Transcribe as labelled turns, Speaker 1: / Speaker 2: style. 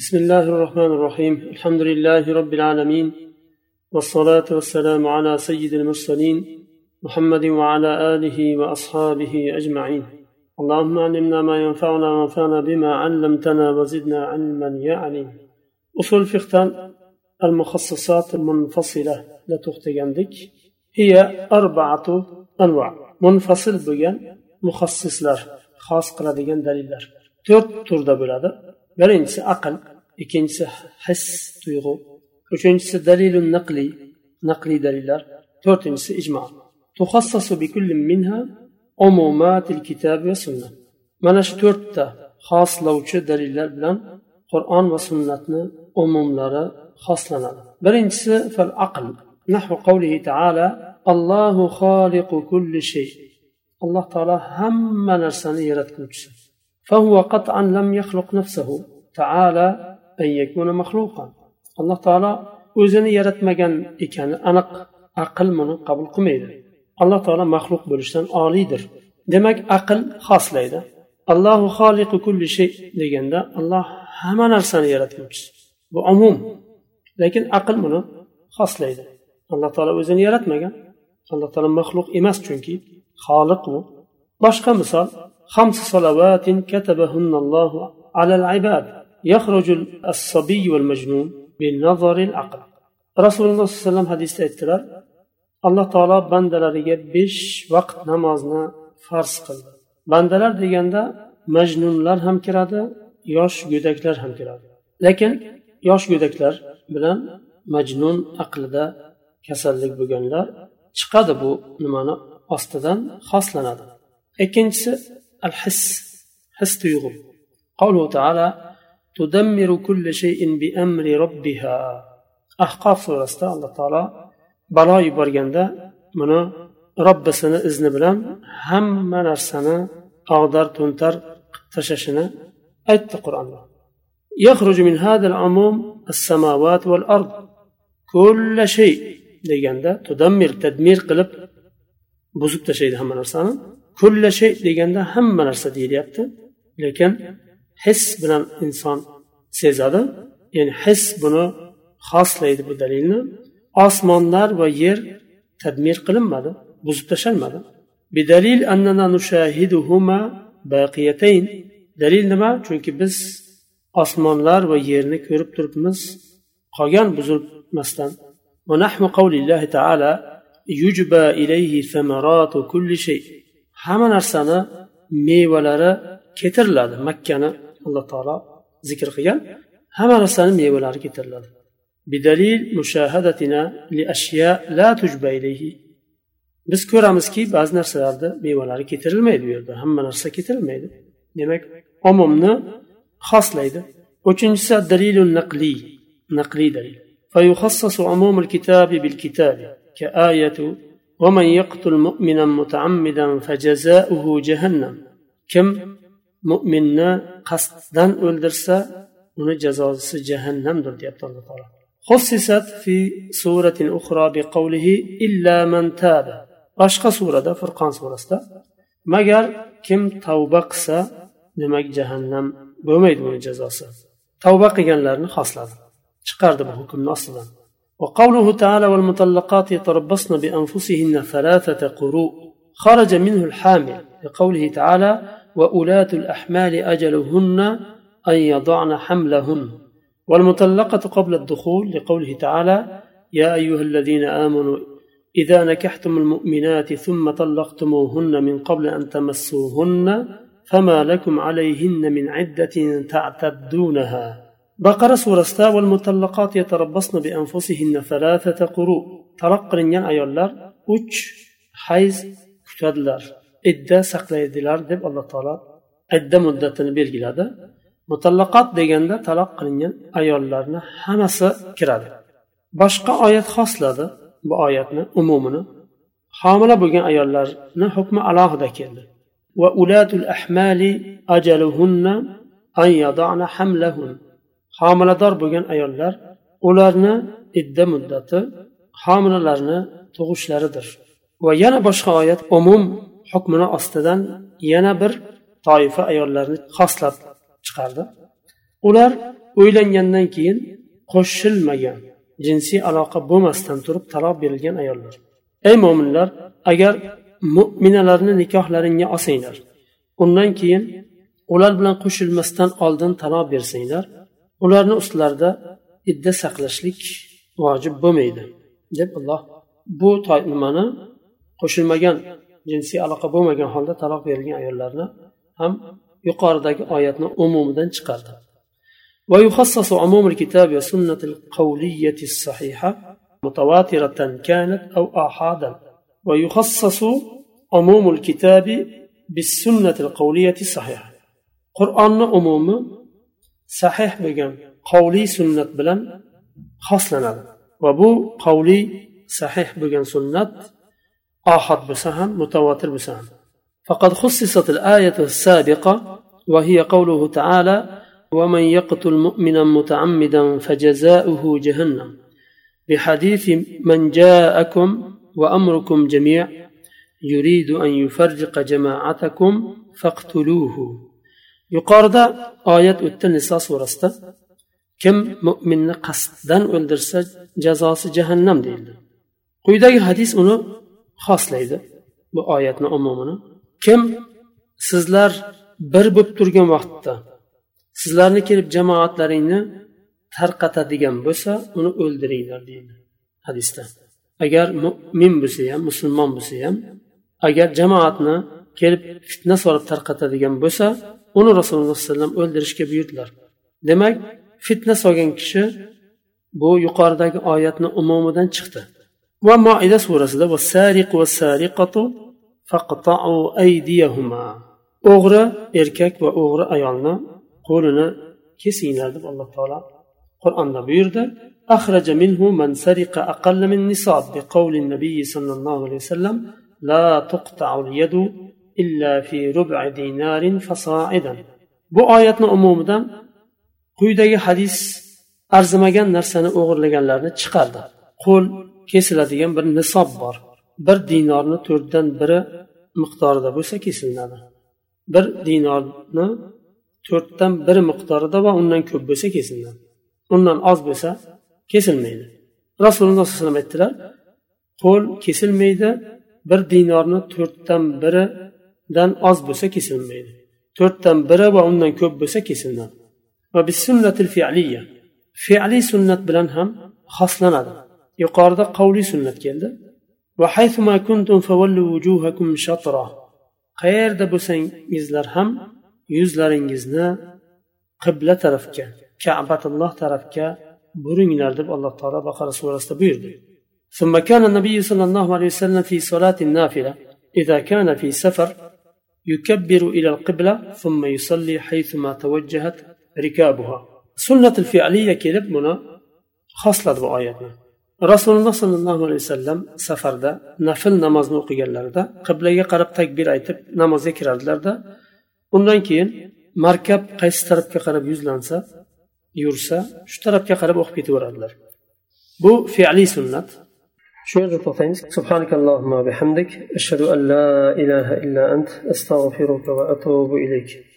Speaker 1: بسم الله الرحمن الرحيم الحمد لله رب العالمين والصلاة والسلام على سيد المرسلين محمد وعلى آله وأصحابه أجمعين اللهم علمنا ما ينفعنا وانفعنا بما علمتنا وزدنا علما يا عليم أصول فقه المخصصات المنفصلة لا تختجندك هي أربعة أنواع منفصل بجن مخصص لر خاص قلدين دليل to'rt turda bo'ladi. birinchisi aql ikkinchisi his tuyg'u uchinchisi dalilu naqli naqli dalillar to'rtinchisi ijmo. Tuxassasu minha umumatil kitob va sunna. Mana shu to'rtta xoslovchi dalillar bilan qur'on va sunnatni umumlari xoslanadi. Birinchisi fal aql nahu qavlihi taala allohu xoliqu kulli shay. Alloh taolo hamma narsani yaratguvchisi. فهو قطعا لم يخلق نفسه تعالى أن يكون مخلوقا الله تعالى o'zini yaratmagan ekani aniq aql buni qabul qilmaydi alloh taolo maxluq bo'lishdan oliydir demak aql xoslaydi allohu xoliqu kulli shay deganda alloh hamma narsani yaratguvchisi bu umum lekin aql buni xoslaydi alloh taolo o'zini yaratmagan alloh taolo maxluq emas chunki xoliq u boshqa misol خمس صلوات كتبهن الله على العباد يخرج الصبي والمجنون بالنظر العقل رسول الله صلى الله عليه وسلم حديث aytdilar alloh taolo bandalariga besh vaqt namozni farz qildi bandalar deganda majnunlar ham kiradi yosh go'daklar ham kiradi lekin yosh go'daklar bilan majnun aqlida kasallik bo'lganlar chiqadi bu nimani ostidan xoslanadi ikkinchisi الحس حس تيغم قوله تعالى تدمر كل شيء بأمر ربها. أحقاف سورستا الله تعالى بلا يبرغن من رب سنة إذن بلام هم من أرسنا أغدر تنتر تششنا أيت القرآن. يخرج من هذا العموم السماوات والأرض. كل شيء ديجن تدمر تدمير قلب بزوك شيء هم من أرسنا kulla shay deganda hamma narsa deyilyapti lekin his bilan inson sezadi ya'ni his buni xoslaydi bu dalilni osmonlar va yer tadmir qilinmadi buzib tashlanmadi بدليل أننا نشاهدهما باقيتين dalil nima chunki biz osmonlar va yerni ko'rib turibmiz qolgan buzilmasdan ونحو قول الله تعالى يجبى إليه ثمرات كل شيء hamma narsani mevalari keltiriladi makkani alloh taolo zikr qilgan hamma narsani mevalari keltiriladi بدليل مشاهدتنا لأشياء لا تجبى إليه biz ko'ramizki ba'zi narsalarni mevalari keltirilmaydi bu yerda hamma narsa keltirilmaydi demak umumni xoslaydi uchinchisi dalilu naqliy naqliy dalil فيخصص عموم الكتاب بالكتاب كآية ومن يقتل مؤمنا متعمدا فجزاؤه جهنم كم مؤمنا قصدا أولدرسا uni jazosi jahannamdir deyapti alloh taolo خصصت في سورة أخرى بقوله إلا من تاب boshqa surada furqon surasida magar kim tavba qilsa demak jahannam bo'lmaydi buni jazosi tavba qilganlarni xosladi chiqardi bu hukmni ostidan وقوله تعالى والمطلقات يتربصن بأنفسهن ثلاثة قروء. خرج منه الحامل لقوله تعالى وأولاة الأحمال أجلهن أن يضعن حملهن. والمطلقة قبل الدخول لقوله تعالى يا أيها الذين آمنوا إذا نكحتم المؤمنات ثم طلقتموهن من قبل أن تمسوهن فما لكم عليهن من عدة تعتدونها. baqara surasida taloq qilingan ayollar uch hayz kutadilar. Idda saqlaydilar deb alloh taolo idda muddatini belgiladi. Mutallaqot deganda taloq qilingan ayollarni hammasi kiradi. Boshqa oyat xosladi. Bu oyatni umumini homila bo'lgan ayollarni hukmi alohida keldi. Va ulatul ahmali ajaluhunna an yadana hamlahun. Homilador bo'lgan ayollar ularni idda muddati homilalarni tug'ishlaridir. Va yana boshqa oyat umum hukmini ostidan yana bir toifa ayollarni xoslab chiqardi. Ular uylangandan keyin qo'shilmagan jinsiy aloqa bo'lmasdan turib taloq berilgan ayollar. Ey mo'minlar agar mo'minalarni nikohlaringga olsanglar undan keyin ular bilan qo'shilmasdan oldin taloq bersanglar ularni ustlarida idda saqlashlik vojib bo'lmaydi deb alloh bu nimani qo'shilmagan jinsiy aloqa bo'lmagan holda taloq berilgan ayollarni ham yuqoridagi oyatni umumidan chiqardi ويخصص عموم الكتاب والسنة القولية الصحيحة متواترة كانت أو آحادا ويخصص عموم الكتاب بالسنة القولية الصحيحة قرآن عموم sahih bo'lgan qovliy sunnat bilan xoslanadi va bu qovliy sahih bo'lgan sunnat ohad bo'lsa ham mutavotir bo'lsa ham فقد خصصت الآية السابقة وهي قوله تعالى ومن يقتل مؤمنا متعمدا فجزاؤه جهنم بحديث من جاءكم وأمركم جميع يريد أن يفرق جماعتكم فاقتلوه yuqorida oyat o'tdi niso surasida. Kim mo'minni qasddan o'ldirsa jazosi jahannam deyildi. Quyidagi hadis uni xoslaydi bu oyatni umumini. Kim sizlar bir bo'lib turgan vaqtda sizlarni kelib jamoatlaringni tarqatadigan bo'lsa uni o'ldiringlar deydi hadisda. Agar mo'min bo'lsa ham musulmon bo'lsa ham agar jamoatni kelib fitna solib tarqatadigan bo'lsa uni rasululloh alayhi vasallam o'ldirishga buyurdilar demak fitna solgan kishi bu yuqoridagi oyatni umumidan chiqdi va moida surasida o'g'ri erkak va o'g'ri ayolni qo'lini kesinglar deb alloh taolo qur'onda buyurdi أخرج منه من سرق أقل من نصاب بقول النبي صلى الله عليه وسلم لا تقطع اليد illa fi fasaidan. Bu oyatni umumidan quyidagi hadis arzimagan narsani o'g'irlaganlarni chiqardi. Qo'l kesiladigan bir nisob bor. Bir dinorni to'rtdan biri miqdorida bo'lsa kesilinadi bir dinorni to'rtdan biri miqdorida va undan ko'p bo'lsa kesilinadi undan oz bo'lsa kesilmaydi. Rasululloh sallallohu alayhi vasallam aytdilar qo'l kesilmaydi bir dinorni to'rtdan biri biridan oz bo'lsa kesilmaydi to'rtdan biri va undan ko'p bo'lsa kesiladi va sunnatil fe'liya fe'liy sunnat bilan ham xoslanadi yuqorida qavliy sunnat keldi qayerda bo'lsangizlar ham yuzlaringizni qibla tarafga kabatulloh tarafga buringlar deb alloh taolo baqara surasida buyurdi ثم كان النبي صلى الله عليه وسلم في صلاة النافلة إذا كان في سفر يكبر إلى القبلة ثم يصلي حيثما توجهت ركابها سنة الفعلية كلب منا خاصلة بآياتنا rasululloh sollallohu alayhi vasallam safarda nafl namozni o'qiganlarida qiblaga qarab takbir aytib namozga kirardilarda undan keyin markab qaysi tarafga qarab yuzlansa yursa shu tarafga qarab o'qib ketaveradilar bu fe'liy sunnat Shu yerda to'xtaymiz سبحانك اللهم وبحمدك أشهد أن لا إله إلا أنت أستغفرك وأتوب إليك.